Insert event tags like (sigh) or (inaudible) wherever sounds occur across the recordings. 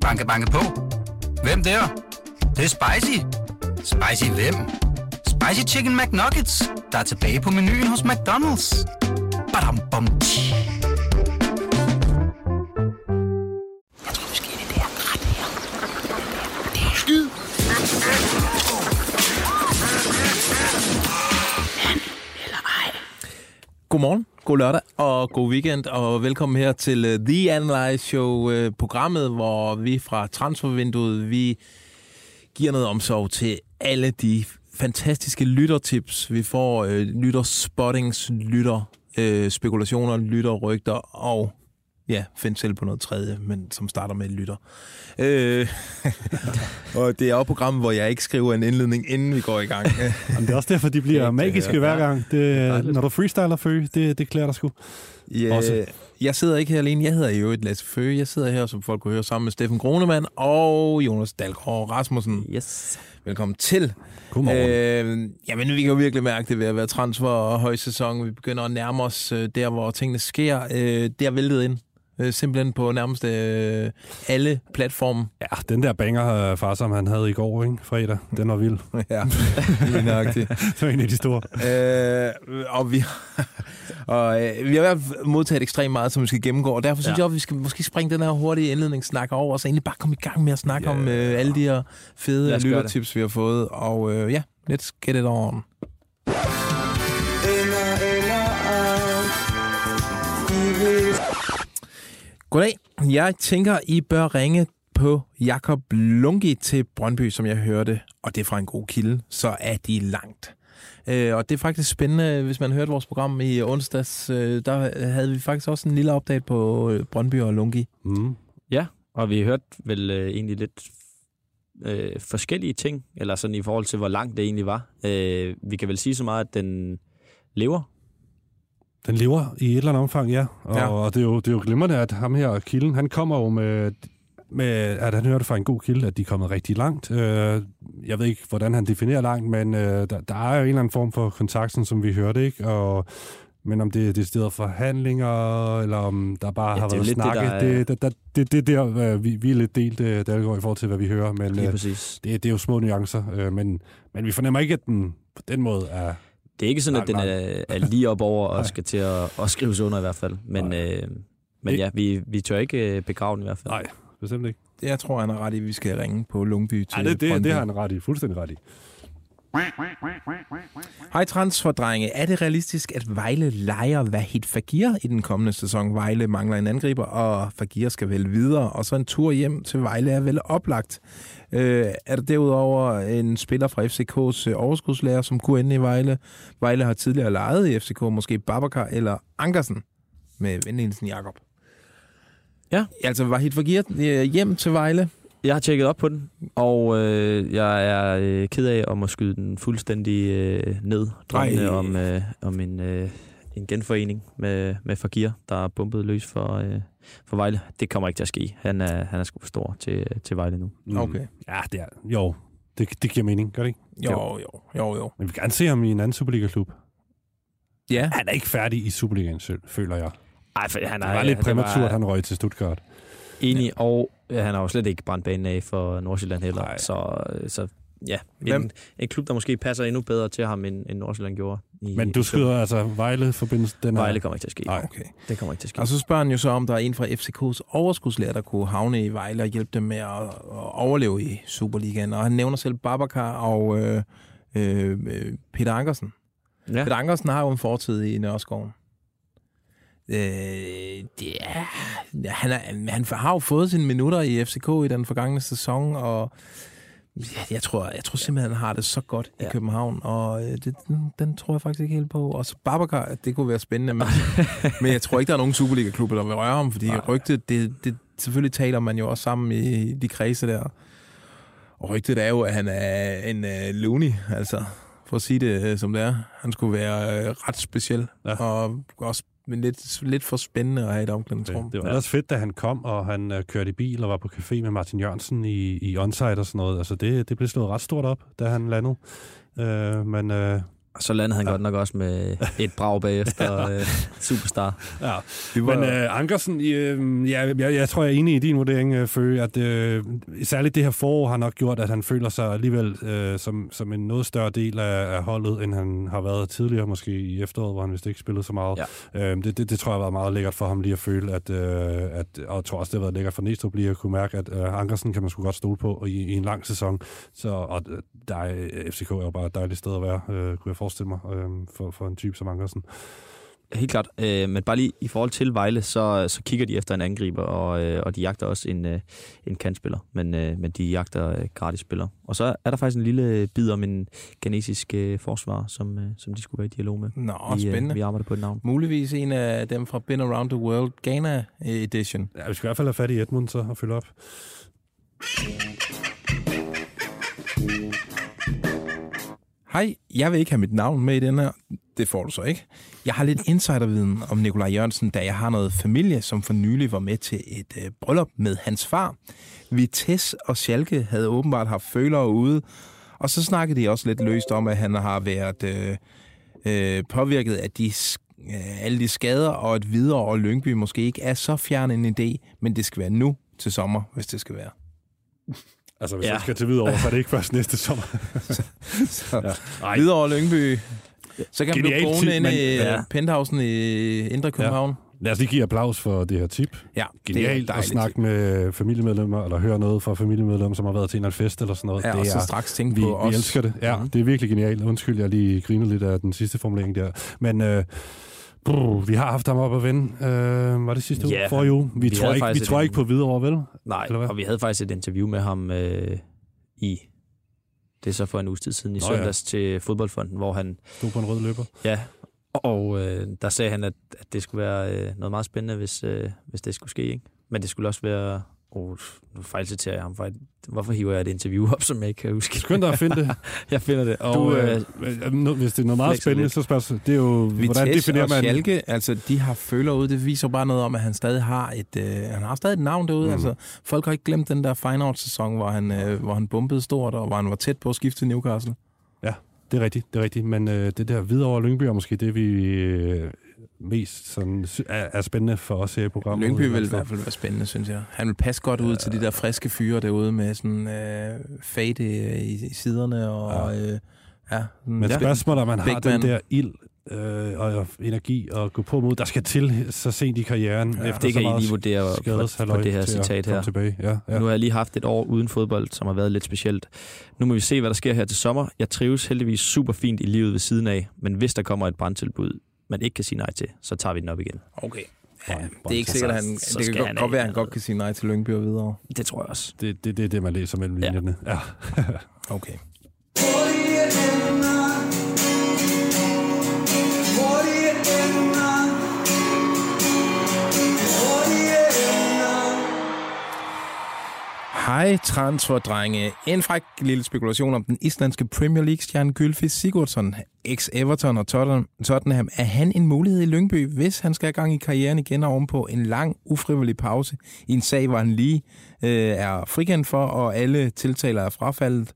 Banke, banke på. Hvem der? Det, det er spicy. Spicy hvem? Spicy Chicken McNuggets, der er tilbage på menuen hos McDonald's. Badum, bom, tji. Jeg tror, i det her ret her. Det er skid. Godmorgen, god lørdag og god weekend, og velkommen her til øh, The Analyze Show, øh, programmet, hvor vi fra transfervinduet, vi giver noget omsorg til alle de fantastiske lyttertips. Vi får uh, lytterspottings, lytter uh, spekulationer, lytterrygter og ja, find selv på noget tredje, men som starter med lytter. Øh, (laughs) og det er også et program, hvor jeg ikke skriver en indledning, inden vi går i gang. (laughs) Jamen, det er også derfor, de bliver Det- magiske ja. hver gang. Det, når du freestyler, Fø, det, det klæder dig sgu. Ja, Også. jeg sidder ikke her alene. Jeg hedder jo et Lasse Føge. Jeg sidder her, som folk kunne høre, sammen med Steffen Gronemann og Jonas Dalgaard Rasmussen. Yes. Velkommen til. Godmorgen. Øh, jamen, vi kan jo virkelig mærke det ved at være transfer og højsæson. Vi begynder at nærme os øh, der, hvor tingene sker. Øh, det er væltet ind. Øh, simpelthen på nærmest øh, alle platforme. Ja, den der banger, øh, far, som han havde i går, ikke? fredag, den var vild. (laughs) ja, lige nøjagtigt. (laughs) Det var en af de store. Øh, og vi, (laughs) og, øh, vi har i hvert fald modtaget ekstremt meget, som vi skal gennemgå, og derfor synes Ja. jeg, at vi skal måske springe den her hurtige indledningssnak over, og så egentlig bare komme i gang med at snakke Ja. om øh, alle de her fede lyttertips, vi har fået. Og øh, ja, let's get it on. Goddag. Jeg tænker, I bør ringe på Jakob Lungi til Brøndby, som jeg hørte, og det er fra en god kilde, så er de langt. Øh, og det er faktisk spændende, hvis man hørte vores program i onsdags, øh, der havde vi faktisk også en lille update på øh, Brøndby og Lungi. Mm. Ja, og vi hørte vel øh, egentlig lidt øh, forskellige ting, eller sådan i forhold til, hvor langt det egentlig var. Øh, vi kan vel sige så meget, at den lever. Den lever i et eller andet omfang, ja. Og, Ja. og det, er jo, det er jo glimrende, at ham her, Kilden, han kommer jo med, med, at han hørte fra en god kilde, at de er kommet rigtig langt. Øh, jeg ved ikke, hvordan han definerer langt, men øh, der, der er jo en eller anden form for kontakt, sådan som vi hørte, ikke? Og, men om det er decideret forhandlinger, eller om der bare Ja, har det været lidt det, snakke, der er- det, det, det, det, det der, øh, vi, vi er lidt delt, øh, der går i forhold til, hvad vi hører, men Lige øh, præcis. det, det er jo små nuancer, øh, men, men vi fornemmer ikke, at den på den måde er... Det er ikke sådan, at den Nej, er, er lige op over og Nej. skal til at, at skrives under i hvert fald. Men, Nej. øh, men ja, vi, vi tør ikke øh, begrave den i hvert fald. Nej, bestemt ikke. Jeg tror, han er ret i, at vi skal ringe på Lungby til Ej, det, det, Brøndby. det har han ret i. Fuldstændig ret i. Hej transferdrenge. Er det realistisk, at Vejle leger Vahid Fagir i den kommende sæson? Vejle mangler en angriber, og Fagir skal vel videre, og så en tur hjem til Vejle er vel oplagt. Øh, er der derudover en spiller fra FCK's øh, overskudslærer, som kunne ende i Vejle? Vejle har tidligere lejet i FCK, måske Babacar eller Ankersen med venligheden Jakob. Ja. Altså Vahid Fagir øh, hjem til Vejle. Jeg har tjekket op på den, og øh, jeg er øh, ked af om at skyde den fuldstændig øh, ned. Drømmende Ej. om, øh, om en, øh, en genforening med, med Fagir, der er bumpet løs for, øh, for Vejle. Det kommer ikke til at ske. Han er, han er sgu for stor til, til Vejle nu. Mm. Okay. Ja, det er, jo, det, det giver mening, gør det ikke? Jo, jo, jo, jo. Men vi kan gerne se ham i en anden Superliga-klub. Ja, Han er ikke færdig i Superligaen selv, føler jeg. Ej, for han Det er, var lidt det præmaturt, var at han røg til Stuttgart. Enig, og øh, han har jo slet ikke brændt banen af for Nordsjælland heller. Nej. Så, så ja, Hvem- en, en klub, der måske passer endnu bedre til ham, end, end Nordsjælland gjorde. I, Men du i skyder altså Vejle-forbindelse, den. Vejle kommer ikke til at ske. Nej. okay. Det kommer ikke til at ske. Og så spørger han jo så, om der er en fra FCK's overskudslærer, der kunne havne i Vejle og hjælpe dem med at, at overleve i Superligaen. Og han nævner selv Babacar og øh, øh, øh, Peter Ankersen. Ja. ja. Peter Ankersen har jo en fortid i Nørreskoven. Øh, det er, han, er, han har jo fået sine minutter i FCK i den forgangne sæson, og ja, jeg tror, jeg tror simpelthen, han har det så godt ja. i. København, og øh, det, den, den tror jeg faktisk ikke helt på. Og så Babacar, det kunne være spændende, men, (laughs) men jeg tror ikke, der er nogen Superliga-klubber, der vil røre ham, fordi Nej. rygtet, det, det, selvfølgelig taler man jo også sammen i de kredse der. Og rygtet er jo, at han er en uh, loony, altså for at sige det øh, som det er. Han skulle være øh, ret speciel. Ja. og også men lidt, lidt for spændende at have et omklædningsrum. Det, det var ellers fedt, da han kom, og han øh, kørte i bil og var på café med Martin Jørgensen i, i onsite og sådan noget. Altså det, det blev slået ret stort op, da han landede. Øh, men øh, Og så landede han ja. godt nok også med et brag bagefter (laughs) øh, Superstar. Ja. Var... Men øh, Ankersen, øh, ja, jeg, jeg tror, jeg er enig i din vurdering, øh, Føge, at øh, særligt det her forår har nok gjort, at han føler sig alligevel øh, som, som en noget større del af, af holdet, end han har været tidligere, måske i efteråret, hvor han vist ikke spillede så meget. Ja. Øh, det, det, det tror jeg har været meget lækkert for ham lige at føle, at, øh, at og jeg tror også, det har været lækkert for Næstrup lige at kunne mærke, at øh, Ankersen kan man sgu godt stole på i, i en lang sæson. Så, og øh, der er, FCK er jo bare et dejligt sted at være, øh, kunne jeg forestille mig, øh, for, for en type som Ankersen. Helt klart. Øh, men bare lige i forhold til Vejle, så, så kigger de efter en angriber, og, øh, og de jagter også en, øh, en kantspiller, men, øh, men de jagter øh, gratis spiller. Og så er der faktisk en lille bid om en genesisk øh, forsvar, som, øh, som de skulle være i dialog med. Nå, vi, spændende. Øh, vi arbejder på et navn. Muligvis en af dem fra Been Around the World Ghana Edition. Ja, vi skal i hvert fald have fat i Edmund så og følge op. Hej, jeg vil ikke have mit navn med i den her. Det får du så ikke. Jeg har lidt insiderviden om Nikolaj Jørgensen, da jeg har noget familie, som for nylig var med til et øh, bryllup med hans far. Vitesse og Schalke havde åbenbart haft følere ude, og så snakkede de også lidt løst om, at han har været øh, øh, påvirket af de, øh, alle de skader, og at videre og Lyngby måske ikke er så fjern en idé, men det skal være nu til sommer, hvis det skal være. Altså, hvis ja. jeg skal til Hvidovre, så er det ikke først næste sommer. (laughs) så, så. Ja. Hvidovre og Lyngby. Så kan man blive boende inde i ja. penthousen i Indre København. Ja. Lad os lige give applaus for det her tip. Ja, Genialt det er at snakke med familiemedlemmer, eller høre noget fra familiemedlemmer, som har været til en fest eller sådan noget. Ja, det og så er, straks tænke vi, på os. Vi elsker det. Ja, mm. det er virkelig genialt. Undskyld, jeg lige griner lidt af den sidste formulering der. Men øh, Brr, vi har haft ham op at vende. Øh, var det sidste uge? Yeah, For uge. Vi, vi tror, ikke, vi tror ikke på videre, vel? Nej, og vi havde faktisk et interview med ham øh, i det er så for en uges tid siden i Nå, søndags ja. til fodboldfonden, hvor han... Stod på en rød løber. Ja, og øh, der sagde han, at, at det skulle være øh, noget meget spændende, hvis, øh, hvis det skulle ske. Ikke? Men det skulle også være Oh, nu fejlciterer jeg ham. Hvorfor hiver jeg et interview op, som jeg ikke kan huske? Skynd dig at finde det. (laughs) jeg finder det. Og, du, øh, øh, hvis det er noget meget spændende, lidt. så spørgsmål, det er jo, Vitesse hvordan definerer man... Schalke, altså de har føler ud, det viser bare noget om, at han stadig har et, øh, han har stadig et navn derude. Mm. Altså, folk har ikke glemt den der Feyenoord-sæson, hvor han, øh, hvor han bumpede stort, og hvor han var tæt på at skifte til Newcastle. Ja, det er rigtigt, det er rigtigt. Men øh, det der videre over Lyngby er måske det, vi øh, mest sådan, er, er spændende for os her i programmet. Lyngby vil i hvert fald være spændende, synes jeg. Han vil passe godt ud ja. til de der friske fyre derude med sådan øh, fade i, i siderne og... Ja. Øh, ja, Men spørgsmålet om man har den der ild øh, og energi at gå på mod, der skal til så sent i karrieren. Ja, efter det kan I lige vurdere på, på det her citat her. Tilbage. Ja, ja. Nu har jeg lige haft et år uden fodbold, som har været lidt specielt. Nu må vi se, hvad der sker her til sommer. Jeg trives heldigvis super fint i livet ved siden af, men hvis der kommer et brandtilbud, man ikke kan sige nej til, så tager vi den op igen. Okay. Ja, det er ikke sikkert, at han, så, det kan godt være, at han godt kan sige nej til Lyngby og videre. Det tror jeg også. Det er det, det, det, man læser mellem linjerne. Ja. ja. okay. Hej transferdrenge. En fræk lille spekulation om den islandske Premier League-stjerne Gylfi Sigurdsson, ex-Everton og Tottenham. Er han en mulighed i Lyngby, hvis han skal have gang i karrieren igen ovenpå en lang, ufrivillig pause i en sag, hvor han lige øh, er frikendt for, og alle tiltaler er frafaldet?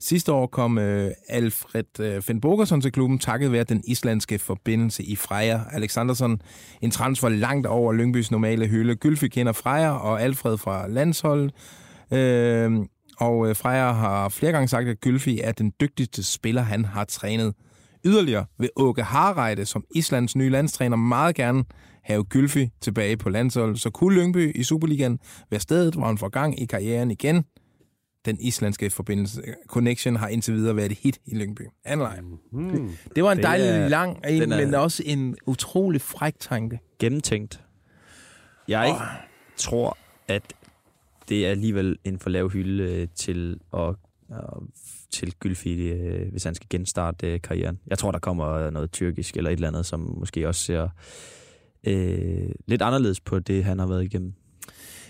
Sidste år kom øh, Alfred øh, Finn til klubben, takket være den islandske forbindelse i Freja. Alexandersson, en transfer langt over Lyngbys normale hylde. Gylfi kender Freja og Alfred fra landsholdet. Øh, og Freja har flere gange sagt, at Gylfi er den dygtigste spiller, han har trænet. Yderligere vil Åke Harreide, som Islands nye landstræner, meget gerne have Gylfi tilbage på landsholdet. Så kunne Lyngby i Superligaen være stedet, hvor han får gang i karrieren igen. Den islandske forbindelse, Connection, har indtil videre været et hit i Lyngby. Anleje. Mm. Det var en dejlig er, lang, en, er, men også en utrolig fræk tanke. Gennemtænkt. Jeg oh. tror, at det er alligevel en for lav hylde øh, til at til Gylfi, øh, hvis han skal genstarte øh, karrieren. Jeg tror, der kommer noget tyrkisk eller et eller andet, som måske også ser øh, lidt anderledes på det, han har været igennem.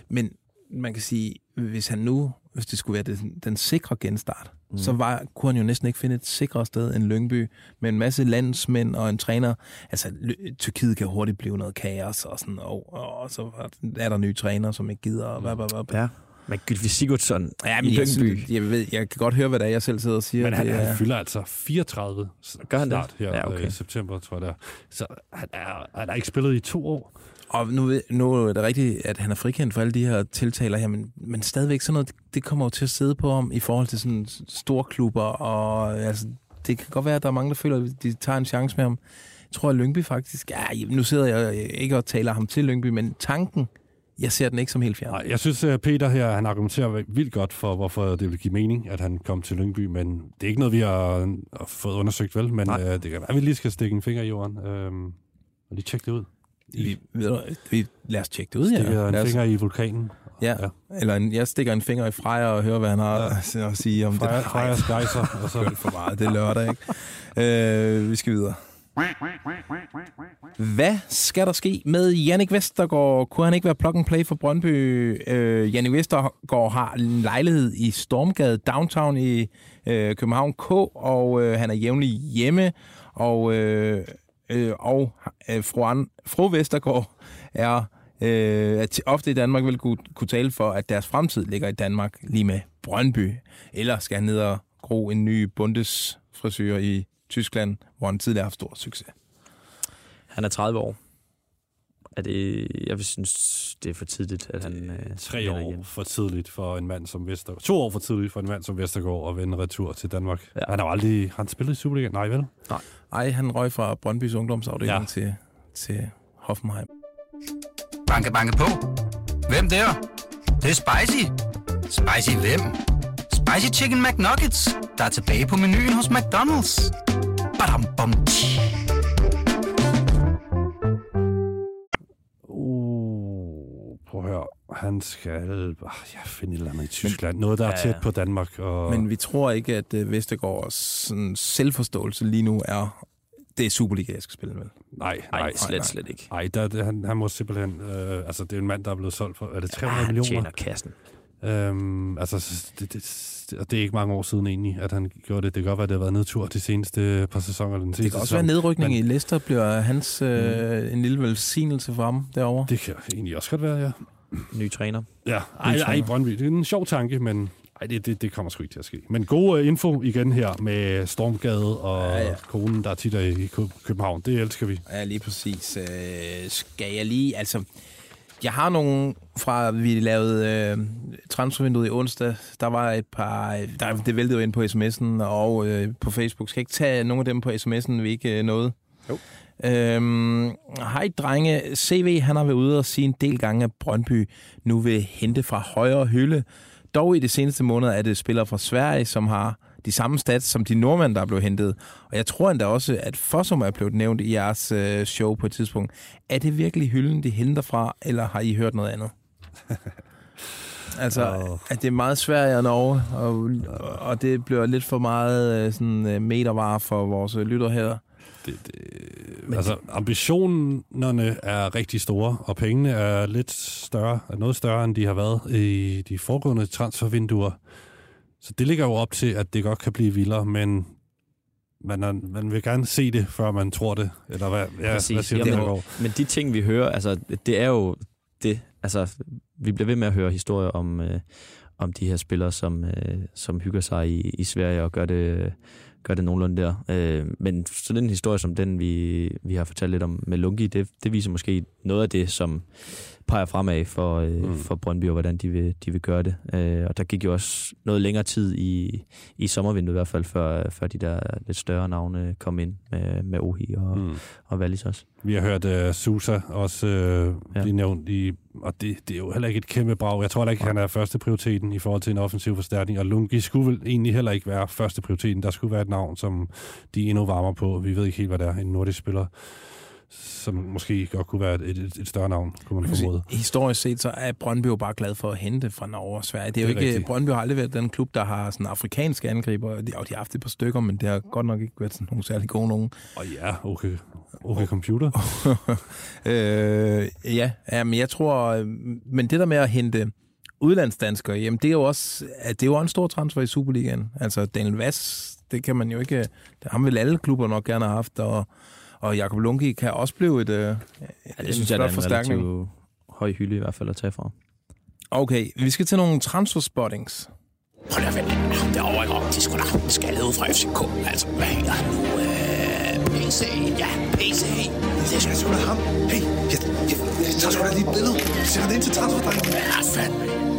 Men man kan sige, hvis han nu, hvis det skulle være den, den sikre genstart, mm. så var, kunne han jo næsten ikke finde et sikrere sted end Lyngby, med en masse landsmænd og en træner. Altså, Tyrkiet kan hurtigt blive noget kaos, og, sådan, og, og så er der nye træner, som ikke gider. Og, hvad, hvad, hvad. Ja. Men Gylfi Sigurdsson Ja, i men jeg, Lyngby. synes, jeg, ved, jeg kan godt høre, hvad det er, jeg selv sidder og siger. Men han, det han er, fylder altså 34 s- Gør han det? snart her Ja, okay. i september, tror jeg det er. Så han, er, han har ikke spillet i to år. Og nu, nu er det rigtigt, at han er frikendt for alle de her tiltaler her, men, men stadigvæk sådan noget, det kommer jo til at sidde på ham i forhold til sådan store klubber, og altså, det kan godt være, at der er mange, der føler, at de tager en chance med ham. Jeg tror, at Lyngby faktisk... Ja, nu sidder jeg ikke og taler ham til Lyngby, men tanken, jeg ser den ikke som helt fjern. Nej, jeg synes, at Peter her, han argumenterer vildt godt for, hvorfor det vil give mening, at han kom til Lyngby, men det er ikke noget, vi har, fået undersøgt, vel? Men Nej. øh, det kan være, at vi lige skal stikke en finger i jorden øhm, og lige tjekke det ud. Vi, ved du, vi, lad os tjekke det ud, ja. Stikker en Lad os, finger i vulkanen. ja. Ja. Eller en, jeg stikker en finger i Freja og hører, hvad han har ja. at sige om Freja, det. Freja Skejser, (laughs) og så Kørt for meget, det er lørdag, ikke? øh, vi skal videre. Hvad skal der ske med Jannik Vestergaard? Kunne han ikke være plug and play for Brøndby? Øh, Jannik Vestergaard har en lejlighed i Stormgade Downtown i øh, København K, og øh, han er jævnlig hjemme, og, øh, øh, og øh, fru, An, fru Vestergaard er øh, at ofte i Danmark vil kunne, kunne tale for, at deres fremtid ligger i Danmark lige med Brøndby. Eller skal han ned og gro en ny bundesfrisyr i Tyskland, hvor han tidligere har haft stor succes. Han er 30 år. Er det, jeg vil synes, det er for tidligt, at han øh, tre år igen. for tidligt for en mand som Vestergaard. To år for tidligt for en mand som Vestergaard at vende retur til Danmark. Ja. Han har aldrig... Han spillet i Superligaen? Nej, vel? Ej, han røg fra Brøndbys ungdomsafdeling. Ja. til, til Hoffenheim. Banke, banke på. Hvem der? Det, det er spicy. Spicy hvem? Spicy Chicken McNuggets, der er tilbage på menuen hos McDonald's. Badum, bom, tji. Han skal ah, ja, finde et eller andet i Tyskland. Noget, der er Ja, tæt ja. på Danmark. Og... Men vi tror ikke, at øh, Vestergaards sådan, selvforståelse lige nu er, det er Superliga, jeg skal spille med. nej, Nej, nej. slet, nej. slet ikke. Nej, der, han, han må simpelthen... Øh, altså, det er en mand, der er blevet solgt for... Er det 300 Ah, han millioner? tjener kassen. Øhm, altså, det, det, det, er ikke mange år siden egentlig, at han gjorde det. Det kan godt være, at det har været nedtur de seneste par sæsoner. Den Det kan også sæson. være nedrykning men- i Leicester, bliver hans øh, en lille velsignelse for ham derovre. Det kan egentlig også godt være, ja. Ny træner. Ja, ej, ej, Brøndby. Det er en sjov tanke, men ej, det, det, det kommer sgu ikke til at ske. Men god uh, info igen her med Stormgade og Ja, ja, konen, der tit er i Kø- København. Det elsker vi. Ja, lige præcis. Øh, skal jeg lige... Altså, jeg har nogle fra, vi lavede øh, transfervinduet i onsdag. Der var et par... Der, det væltede jo ind på sms'en og øh, på Facebook. Skal jeg ikke tage nogle af dem på sms'en, vi ikke øh, nåede? Jo. Øhm, hej drenge. CV, han har været ude og sige en del gange, at Brøndby nu vil hente fra højre hylde. Dog i de seneste måneder er det spillere fra Sverige, som har de samme stats som de nordmænd, der er blevet hentet. Og jeg tror endda også, at Fossum er blevet nævnt i jeres øh, show på et tidspunkt. Er det virkelig hylden, de henter fra, eller har I hørt noget andet? (laughs) altså, Åh. at det er meget Sverige og Norge, og, og det bliver lidt for meget øh, sådan, øh, metervarer for vores lytter her. Det, det, altså, ambitionerne er rigtig store, og pengene er lidt større, er noget større, end de har været i de foregående transfervinduer. Så det ligger jo op til, at det godt kan blive vildere, men man, er, man vil gerne se det, før man tror det. Eller hvad, ja, Præcis. hvad siger du, Jamen, Gaard? Men de ting, vi hører, altså, det er jo det. Altså, vi bliver ved med at høre historier om, øh, om de her spillere, som, øh, som hygger sig i, i Sverige og gør det, gør det nogenlunde der. Øh, men sådan en historie som den, vi, vi har fortalt lidt om med Lungi, det, det viser måske noget af det, som peger fremad for, øh, Mm. for Brøndby, og hvordan de vil, de vil gøre det. Øh, og der gik jo også noget længere tid i, i sommervinduet i hvert fald, før, før de der lidt større navne kom ind med, med Ohi og, mm. Og Wallis også. Vi har hørt uh, Susa også uh, Ja. blive nævnt i, og det, det er jo heller ikke et kæmpe brag. Jeg tror heller ikke, han er første prioriteten i forhold til en offensiv forstærkning, og Lungi skulle vel egentlig heller ikke være første prioriteten. Der skulle være et navn, som de endnu varmer på. Vi ved ikke helt, hvad det er. En nordisk spiller, som måske godt kunne være et, et, et større navn, kunne man formode. Historisk set, så er Brøndby jo bare glad for at hente fra Norge og Sverige. Det er jo Det er ikke, rigtigt. Brøndby har aldrig været den klub, der har sådan afrikanske angriber. Og de, og de har haft et par stykker, men det har godt nok ikke været sådan nogle særlig gode nogen. Og ja, okay, okay computer. (laughs) øh, ja, ja, men jeg tror... øh, Men det der med at hente udlandsdanskere, jamen det er jo også at det er jo en stor transfer i Superligaen. Altså Daniel Vass, det kan man jo ikke... Det har vel alle klubber nok gerne have haft, og, og Jakob Lungi kan også blive et, øh, Ja, det synes jeg, er en relativt høj hylde i hvert fald at tage fra. Okay, vi skal til nogle transfer-spottings. Hold da vel, derovre ikke om, de skulle da skaldet ud fra FCK. Altså, hvad hedder han nu? Øh, PC, ja, PC. Det er sgu da ham. Hey, jeg, jeg, jeg tager sgu da lige et billede. Sætter det ind til transferdrengen. Ja, fandme.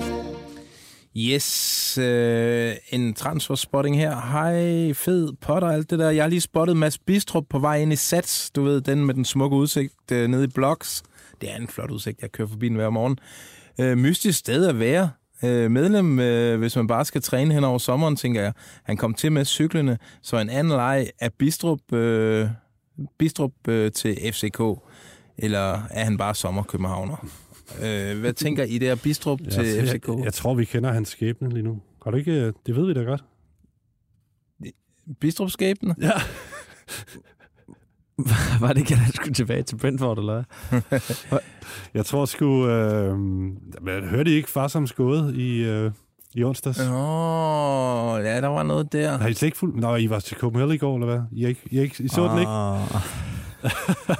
Yes, øh, en transfer-spotting her. Hej, fed potter, alt det der. Jeg har lige spottet Mads Bistrup på vej ind i Sats. Du ved, den med den smukke udsigt øh, nede i Blocks. Det er en flot udsigt, jeg kører forbi den hver morgen. Øh, mystisk sted at være. Øh, medlem, øh, hvis man bare skal træne hen over sommeren, tænker jeg. Han kom til med cyklerne, så en anden leg er Bistrup, øh, Bistrup øh, til FCK. Eller er han bare sommerkøbenhavner? Øh, hvad tænker I der Bistrup til jeg, FCK? Jeg, jeg tror, vi kender hans skæbne lige nu. Har du ikke... øh, Det ved vi da godt. Bistrup skæbne? Ja. (laughs) Var det ikke, at han skulle tilbage til Brentford, eller? (laughs) Jeg tror sgu... Øh, men hørte I ikke far som skåde i, øh, i onsdags? Åh, oh, ja, der var noget der. Har I slet ikke fuldt... Nå, I var til Copenhagen i går, eller hvad? I, ikke, I, ikke, I så den ikke?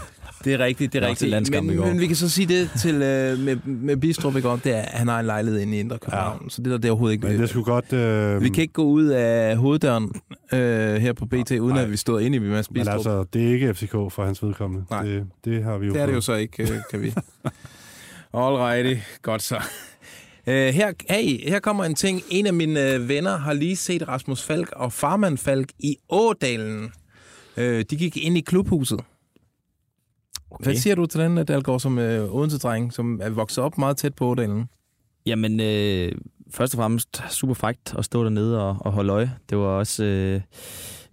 (laughs) Det er rigtigt, det er Nå, rigtigt. landskampen i Men, men vi kan så sige det til øh, med, med Bistrup, ikke? det er, at han har en lejlighed inde i Indre København. Ja. Så det der, det er overhovedet ikke... Men det skulle godt... Øh, Vi kan ikke gå ud af hoveddøren øh, her på BT, uden Nej. at vi står inde i Mads Men Bistrup. altså, det er ikke FCK for hans vedkommende. Nej. Det, det har vi jo det er det jo så ikke, øh, kan vi. Alrighty, godt så. Øh, her, hey, her kommer en ting. En af mine øh, venner har lige set Rasmus Falk og Farman Falk i Ådalen. Øh, de gik ind i klubhuset. Okay. Hvad siger du til den, Dalgaard, som øh, Odense-dreng, som er vokset op meget tæt på Ådalen? Jamen, øh, først og fremmest super frækt at stå dernede og, og holde øje. Det var også... Øh,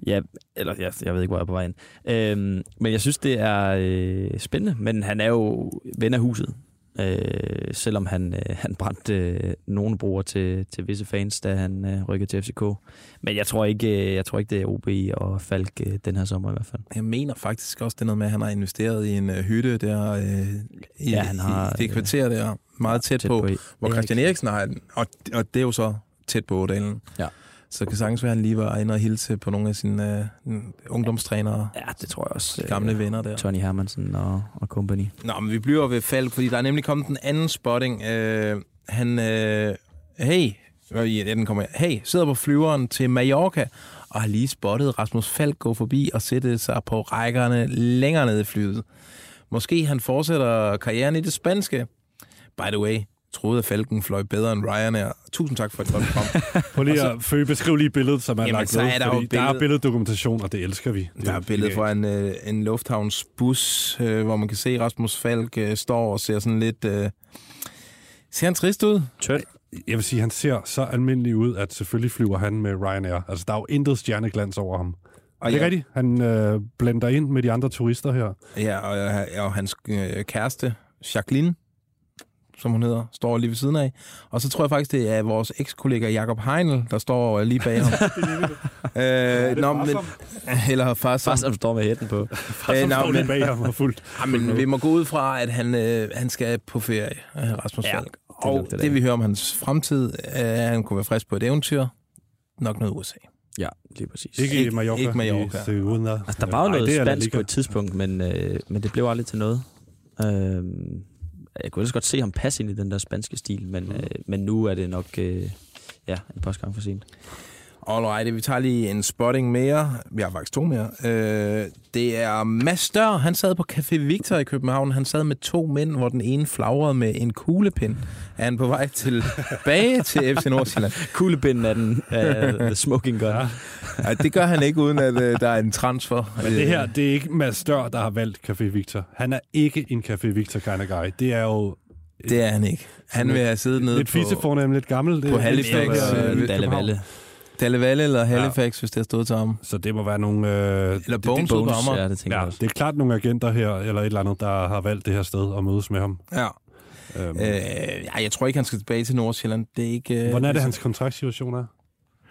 ja, eller jeg, jeg ved ikke, hvor jeg er på vej ind. Øh, men jeg synes, det er øh, spændende. Men han er jo ven af huset. Øh, selvom han, øh, han brændte øh, nogle brugere til, til visse fans, da han øh, rykkede til FCK. Men jeg tror ikke, øh, jeg tror ikke det er OB og Falk øh, den her sommer i hvert fald. Jeg mener faktisk også, det er noget med, at han har investeret i en øh, hytte der øh, i, Ja, han har, i det kvarter der, meget tæt, tæt på, i- hvor. Christian Eriksen har den. Og, og det er jo så tæt på Ådalen. Ja. Så det kan sagtens være, at han lige var inde og hilse på nogle af sine øh, ungdomstrænere, Ja, det tror jeg også. gamle venner der. Tony Hermansen og, og company. Nå, men vi bliver ved Falk, fordi der er nemlig kommet den anden spotting. Øh, han, øh, hey, øh, ja, den kommer her. Hey, sidder på flyveren til Mallorca, og har lige spottet Rasmus Falk gå forbi og sætte sig på rækkerne længere nede i flyet. Måske han fortsætter karrieren i det spanske. By the way, troede, at Falken fløj bedre end Ryanair. Tusind tak for et godt program. (laughs) Prøv lige at Føge, beskriv lige billedet, som er Jamen, lagt så er der jo fordi der er billeddokumentation, og det elsker vi. Det Der er et billede fra en, øh, en lufthavnsbus, øh, hvor man kan se Rasmus Falk øh, står og ser sådan lidt... Øh, ser han trist ud? Tødt. Jeg vil sige, han ser så almindelig ud, at selvfølgelig flyver han med Ryanair. Altså, der er jo intet stjerneglans over ham. Og det er ja. rigtigt. Han øh, blender ind med de andre turister her. Ja, og, og hans øh, kæreste, Jacqueline, som hun hedder, står lige ved siden af. Og så tror jeg faktisk, det er vores ekskollega Jakob Heinl, der står øh, lige bag ham. (laughs) øh, nå, men, eller far, som, Bare som står med hætten på. Øh, nå, står lige men- bag ham og fuldt. Ja, men vi må gå ud fra, at han, øh, han skal på ferie, øh, Rasmus Ja, Falk. det Og det, det. vi hører om hans fremtid, er, at han kunne være frisk på et eventyr. Nok noget USA. Ja, lige præcis. Ikke, Ikke- i Mallorca. ikke Mallorca. I. Altså, der var jo noget La spansk på et tidspunkt, men, øh, men det blev aldrig til noget. Øh, jeg kunne ellers godt se ham passe ind i den der spanske stil, men, øh, men nu er det nok øh, ja, en par gange for sent. Alright, vi tager lige en spotting mere. Vi har faktisk to mere. Øh, det er Mads Dør. Han sad på Café Victor i København. Han sad med to mænd, hvor den ene flagrede med en kuglepind. Er han på vej tilbage til (laughs) FC Nordsjælland? Kuglepinden af den uh, the smoking gun. Ja. Ej, det gør han ikke, uden at øh, der er en transfer. Men det her, det er ikke Mads Dør, der har valgt Café Victor. Han er ikke en Café Victor kind of guy. Det er jo Det er han ikke. Han vil have siddet nede lidt på fisefornemt, lidt gammel. Det, på det Halifax, øh, øh, Dalle. Valle. Dalle Valle eller Halifax, ja. hvis det har stået til ham. Så det må være nogle... Øh, Eller Bones på Bones, ja, det tænker Ja, jeg også. det er klart nogle agenter her, eller et eller andet, der har valgt det her sted og mødes med ham. Ja. Øhm, Øh, ja, jeg tror ikke, han skal tilbage til Nordsjælland. Det er ikke... Øh, Hvordan er det, hans kontraktsituation er?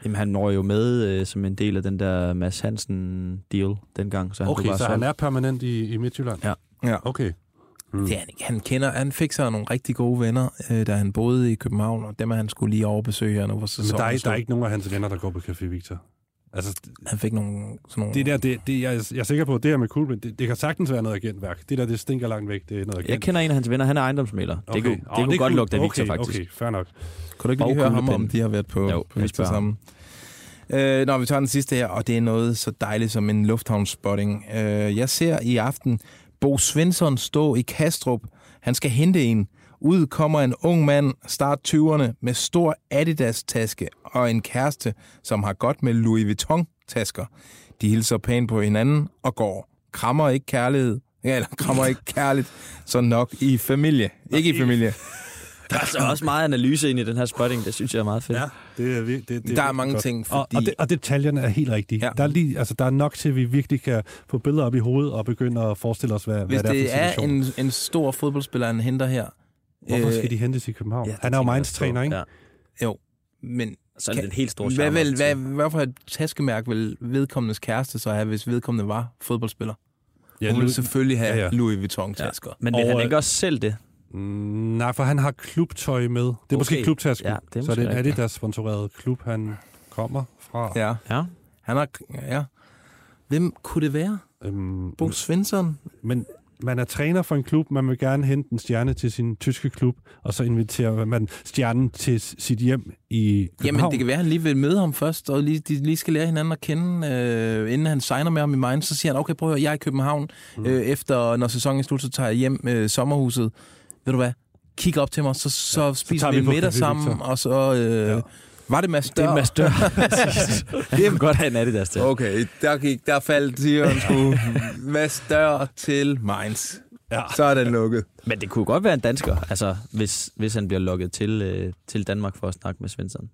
Jamen, han når jo med øh, som en del af den der Mads Hansen-deal dengang. Så han Okay, så han solgt. er permanent i, i Midtjylland? Ja. Ja. Okay. Mm. Det er han ikke. Han, kender, han fik sig nogle rigtig gode venner, øh, da han boede i København, og dem er han skulle lige overbesøge her nu, hvor Men der er, der er ikke nogen af hans venner, der går på Café Victor. Altså, Han fik nogle, sådan nogle... det der, det, det, jeg, jeg er sikker på, det her med Coolman, det, det kan sagtens være noget agentværk. Det der, det stinker langt væk, det er noget agent. Jeg kender en af hans venner, han er ejendomsmælder. Okay. Det kunne, det Åh, kunne godt cool. lugte af Victor, okay, faktisk. Okay, fair nok. Kunne du ikke Og lige høre ham, om de har været på, Jo, på Victor sammen? Øh, når vi tager den sidste her, og det er noget så dejligt som en lufthavnsspotting. Øh, jeg ser i aften Bo Svensson stå i Kastrup. Han skal hente en. Ud kommer en ung mand, start 20'erne, med stor Adidas-taske og en kæreste, som har godt med Louis Vuitton-tasker. De hilser pænt på hinanden og går. Krammer ikke kærlighed. Ja, eller krammer ikke kærligt, så nok i familie. Ikke i familie. Der er altså også meget analyse ind i den her spotting. Det synes jeg er meget fedt. Ja, det er, det, det, det Der er mange godt. ting, Og, fordi... og, det, og detaljerne er helt rigtige. Ja. Der, er lige, altså, der er nok til, at vi virkelig kan få billeder op i hovedet og begynde at forestille os, hvad, Hvis hvad det er det for er en situation. en, en stor fodboldspiller, han henter her, Hvorfor øh, skal de hentes i København? Ja, det han er jo tænker jeg Mainz træner, på. ikke? Ja. jo, men Så er Kan- det en helt stor hvad, vil, hvad, hvad for et taskemærke vil vedkommendes kæreste så have, hvis vedkommende var fodboldspiller? Ja, Hun ville selvfølgelig have ja, ja. Louis Vuitton-tasker. Ja. Men vil Og, han øh, ikke også selv det? Nej, for han har klubtøj med. Det er okay. måske klubtasken. Ja, det er så det er en rigtigt. Adidas-sponsoreret klub, han kommer fra. ja. Ja. Han har... Ja. Hvem kunne det være? Øhm, Bo Svensson? men man er træner for en klub, man vil gerne hente en stjerne til sin tyske klub, og så inviterer man stjernen til sit hjem i København. Jamen, det kan være, at han lige vil møde ham først, og lige, de lige skal lære hinanden at kende, øh, inden han signer med ham i Mainz. Så siger han, okay, prøv at høre, jeg er i København. Mm. Øh, efter, når sæsonen er slut, så tager jeg hjem øh, sommerhuset. Ved du hvad? Kig op til mig, så, så ja, spiser tager vi vi middag sammen, Victor. og så... Øh, ja. Var det Mads Det er Dør? Mads Dør. (laughs) Det kan godt have en Adidas til. Okay, der, gik, der faldt Sion sgu Mads Dør til Mainz. Ja. Så er den lukket. Men det kunne godt være en dansker, altså, hvis, hvis han bliver lukket til, øh, til Danmark for at snakke med Svensson.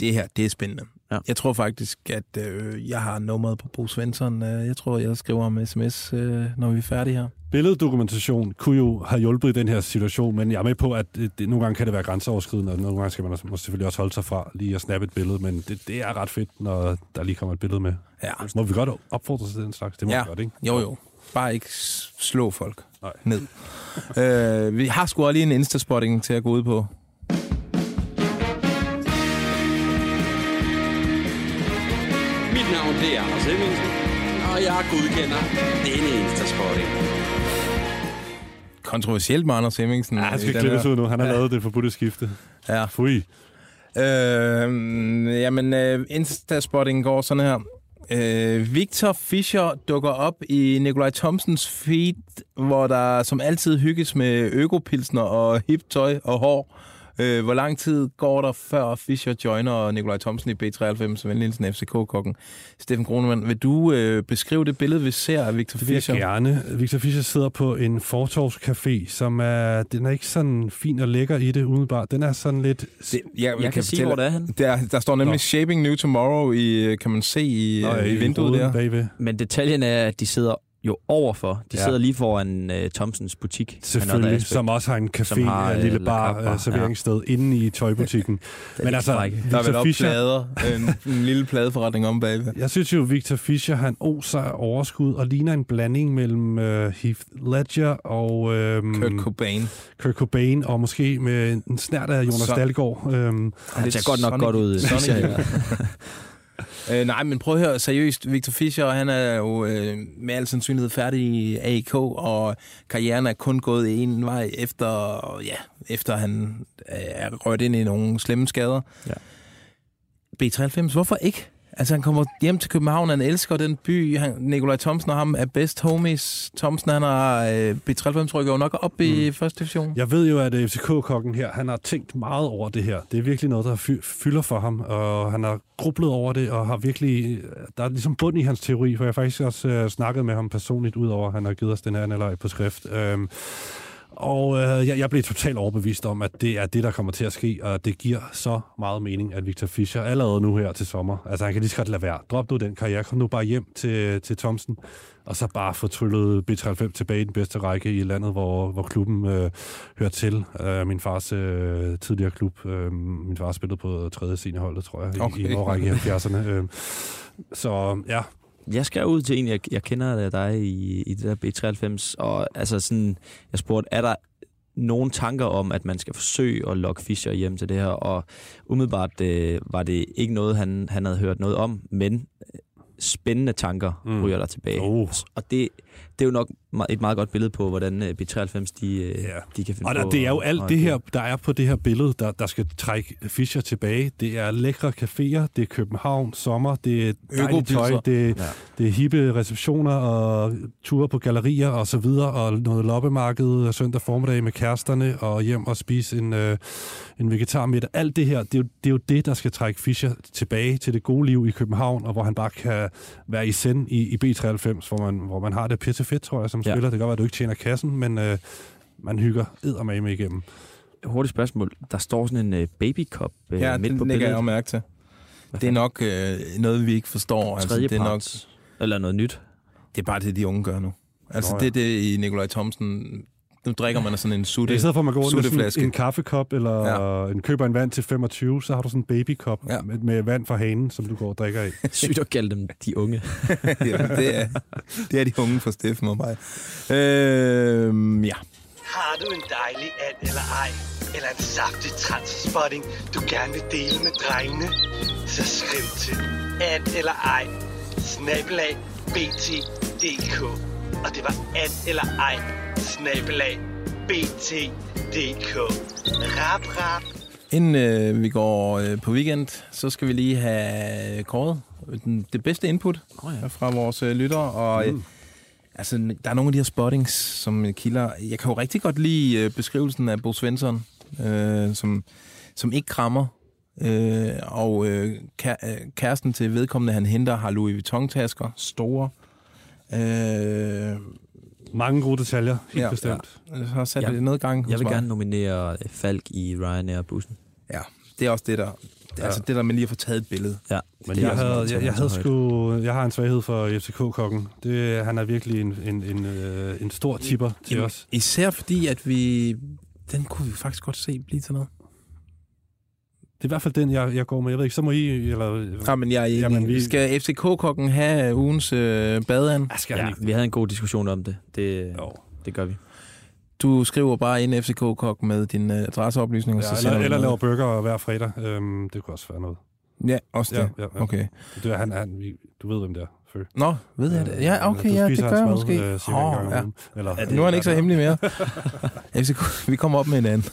Det her, det er spændende. Ja. Jeg tror faktisk, at øh, jeg har nummeret på Bo Svensson. Øh, jeg tror, jeg skriver om sms, øh, når vi er færdige her. Billeddokumentation kunne jo have hjulpet i den her situation, men jeg er med på, at det, nogle gange kan det være grænseoverskridende, og nogle gange skal man også, må selvfølgelig også holde sig fra lige at snappe et billede, men det, det er ret fedt, når der lige kommer et billede med. Ja. Må vi godt opfordre til den slags? Det må Ja. vi godt, ikke? Jo, jo. Bare ikke slå folk Nej. ned. (laughs) øh, vi har sgu også lige en Instaspotting til at gå ud på. Mit navn det er Anders Hemmingsen, og jeg godkender denne Instaspotting. Kontroversielt med Anders Hemmingsen. Ja, han skal klippes ud nu. Han har lavet det forbudte skifte. Ja. Fui. Øh, jamen, øh, Instaspotting går sådan her. Øh, Victor Fischer dukker op i Nikolaj Thomsens feed, hvor der som altid hygges med økopilsner og hip tøj og hår. Øh, hvor lang tid går der, før Fischer joiner Nikolaj Thomsen i B93, Venlinsen FCK-kokken? Steffen Kronemann, vil du øh, beskrive det billede, vi ser af Victor Det vil Fischer? gerne. Victor Fischer sidder på en fortorvscafé, som er, den er ikke sådan fin og lækker i det umiddelbart. Den er sådan lidt... Det, jeg, Jeg kan sige, fortælle- hvor det er han. Der, der står nemlig Nå. Shaping New Tomorrow, i, kan man se i, Nå, i vinduet ruden der. Bagved. Men detaljen er, at de sidder jo overfor. De Ja. sidder lige foran uh, Thomsens butik. Selvfølgelig, Aspect. som også har en café, Som har, en øh, lille bar, uh, serveringssted ja. inde i tøjbutikken. (laughs) Men altså, frække. Der er vel Fischer, plader, en, en lille pladeforretning om bagved. jeg synes jo, Victor Fischer, han oser af overskud og ligner en blanding mellem uh, Heath Ledger og um, Kurt Cobain. Kurt Cobain, og måske med en snært af Jonas Så- Dahlgaard. Um, Han ser godt nok Sonic- godt ud. Sonic. Ja. (laughs) (laughs) Øh, nej, men prøv at høre seriøst. Victor Fischer, han er jo øh, med al sandsynlighed færdig i AIK, og karrieren er kun gået en vej efter, ja, efter han øh, er rørt ind i nogle slemme skader. Ja. B93, hvorfor ikke? Altså, han kommer hjem til København, han elsker den by. Han, Nikolaj Thomsen og ham er best homies. Thomsen, han har øh, B93 rykker jo nok op i første division. Jeg ved jo, at FCK-kokken her, han har tænkt meget over det her. Det er virkelig noget, der fy- fylder for ham, og han har grublet over det, og har virkelig... Der er ligesom bund i hans teori, for jeg har faktisk også øh, snakket med ham personligt, udover at han har givet os den her analyse på skrift. Øhm, og øh, jeg, jeg blev totalt overbevist om, at det er det, der kommer til at ske, og det giver så meget mening, at Victor Fischer allerede nu her til sommer, altså han kan lige så godt lade være. Drop nu den karriere, kom nu bare hjem til, til Thomsen, og så bare få tryllet B93 tilbage i den bedste række i landet, hvor, hvor klubben øh, hører til. Øh, min fars øh, tidligere klub. Øh, min far spillede på tredje seniorholdet, tror jeg, okay. i, i årrække i 70'erne. Øh, så ja, Jeg skal ud til en, jeg, jeg kender dig i, i det der B93, og altså sådan, jeg spurgte, er der nogle tanker om, at man skal forsøge at lokke Fischer hjem til det her, og umiddelbart øh, var det ikke noget, han, han havde hørt noget om, men øh, spændende tanker mm. ryger der tilbage. Oh. Og det, det er jo nok et meget godt billede på, hvordan øh, B93 de, øh, Ja. de kan finde Og der, på. det er jo alt det her, der er på det her billede, der, der skal trække Fischer tilbage. Det er lækre caféer, det er København, sommer, det er dejligt tøj, det, Ja. det er hippe receptioner og ture på gallerier og så videre, og noget loppemarked søndag formiddag med kæresterne og hjem og spise en, øh, en vegetarmiddag. Alt det her, det er, jo, det er jo det, der skal trække Fischer tilbage til det gode liv i København, og hvor han bare kan være i send i, i B93, hvor man, hvor man har det pisse fedt, tror jeg, som Ja. spiller. Det kan godt være, at du ikke tjener kassen, men øh, man hygger eddermame igennem. Hurtigt spørgsmål. Der står sådan en øh, babykop øh, Ja, midt på den lægger billedet. jeg mærke til. Hvad Det er nok øh, noget, vi ikke forstår. Altså, tredje det, er nok, Eller noget nyt. det er bare det, de unge gør nu. Altså, Nå, ja. ja. det er det i Nikolaj Thomsen. Nu drikker man sådan en sutte. I stedet for at man går rundt med sådan en kaffekop, eller ja. en køber en vand til 25, så har du sådan en babykop ja. Med, med vand fra hanen, som du går og drikker af. (laughs) Sygt at kalde dem de unge. (laughs) ja, det, er, det er de unge for Steffen og mig. Øh, ja. Har du en dejlig and eller ej? Eller en saftig transspotting, du gerne vil dele med drengene? Så skriv til and eller ej, snabelag bt.dk. Og det var and eller ej, snabelag bt.dk. Rap, rap. Inden øh, vi går øh, på weekend, så skal vi lige have kåret den, det bedste input Oh, ja. fra vores øh, lyttere. Og mm. altså, der er nogle af de her spottings, som kilder. Jeg kan jo rigtig godt lide øh, beskrivelsen af Bo Svensson, øh, som, som ikke krammer. Øh, og øh, kæ- øh, kæresten til vedkommende, han henter, har Louis Vuitton-tasker, store. Øh, Mange gode detaljer, helt ja, Ja, bestemt. ja. så har sat Jeg- det noget gang hos Jeg vil mig. gerne nominere øh, Falk i Ryanair-bussen. Ja, det er også det der. Det er altså det der med lige at få taget et billede. Ja, Men jeg, havde, jeg, jeg, havde sgu, jeg har en svaghed for FCK-kokken. Det, han er virkelig en, en, en, øh, en stor tipper til Jamen, os. Især fordi, at vi... Den kunne vi faktisk godt se blive til noget. Det er i hvert fald den, jeg, jeg går med. Jeg ved ikke, så må I... Eller, Ja, men jeg er enig. Jamen, vi-. Skal FCK-kokken have ugens øh, badean? Ah, skal Ja, ikke? vi havde en god diskussion om det. Det, Jo. det gør vi. Du skriver bare ind FCK-kok med din øh, adresseoplysning, og så Ja, sender eller, eller laver burger hver fredag. Øhm, det kunne også være noget. Ja, også det. Ja, ja, ja. Okay. Det er, han, han, du ved, hvem det er. Fø. Nå, ved jeg det? Ja, okay, du ja, det gør jeg måske. Øh, om ja. Eller, Ja, nu er han ikke så hemmelig mere. (laughs) FCK, vi kommer op med en anden. (laughs)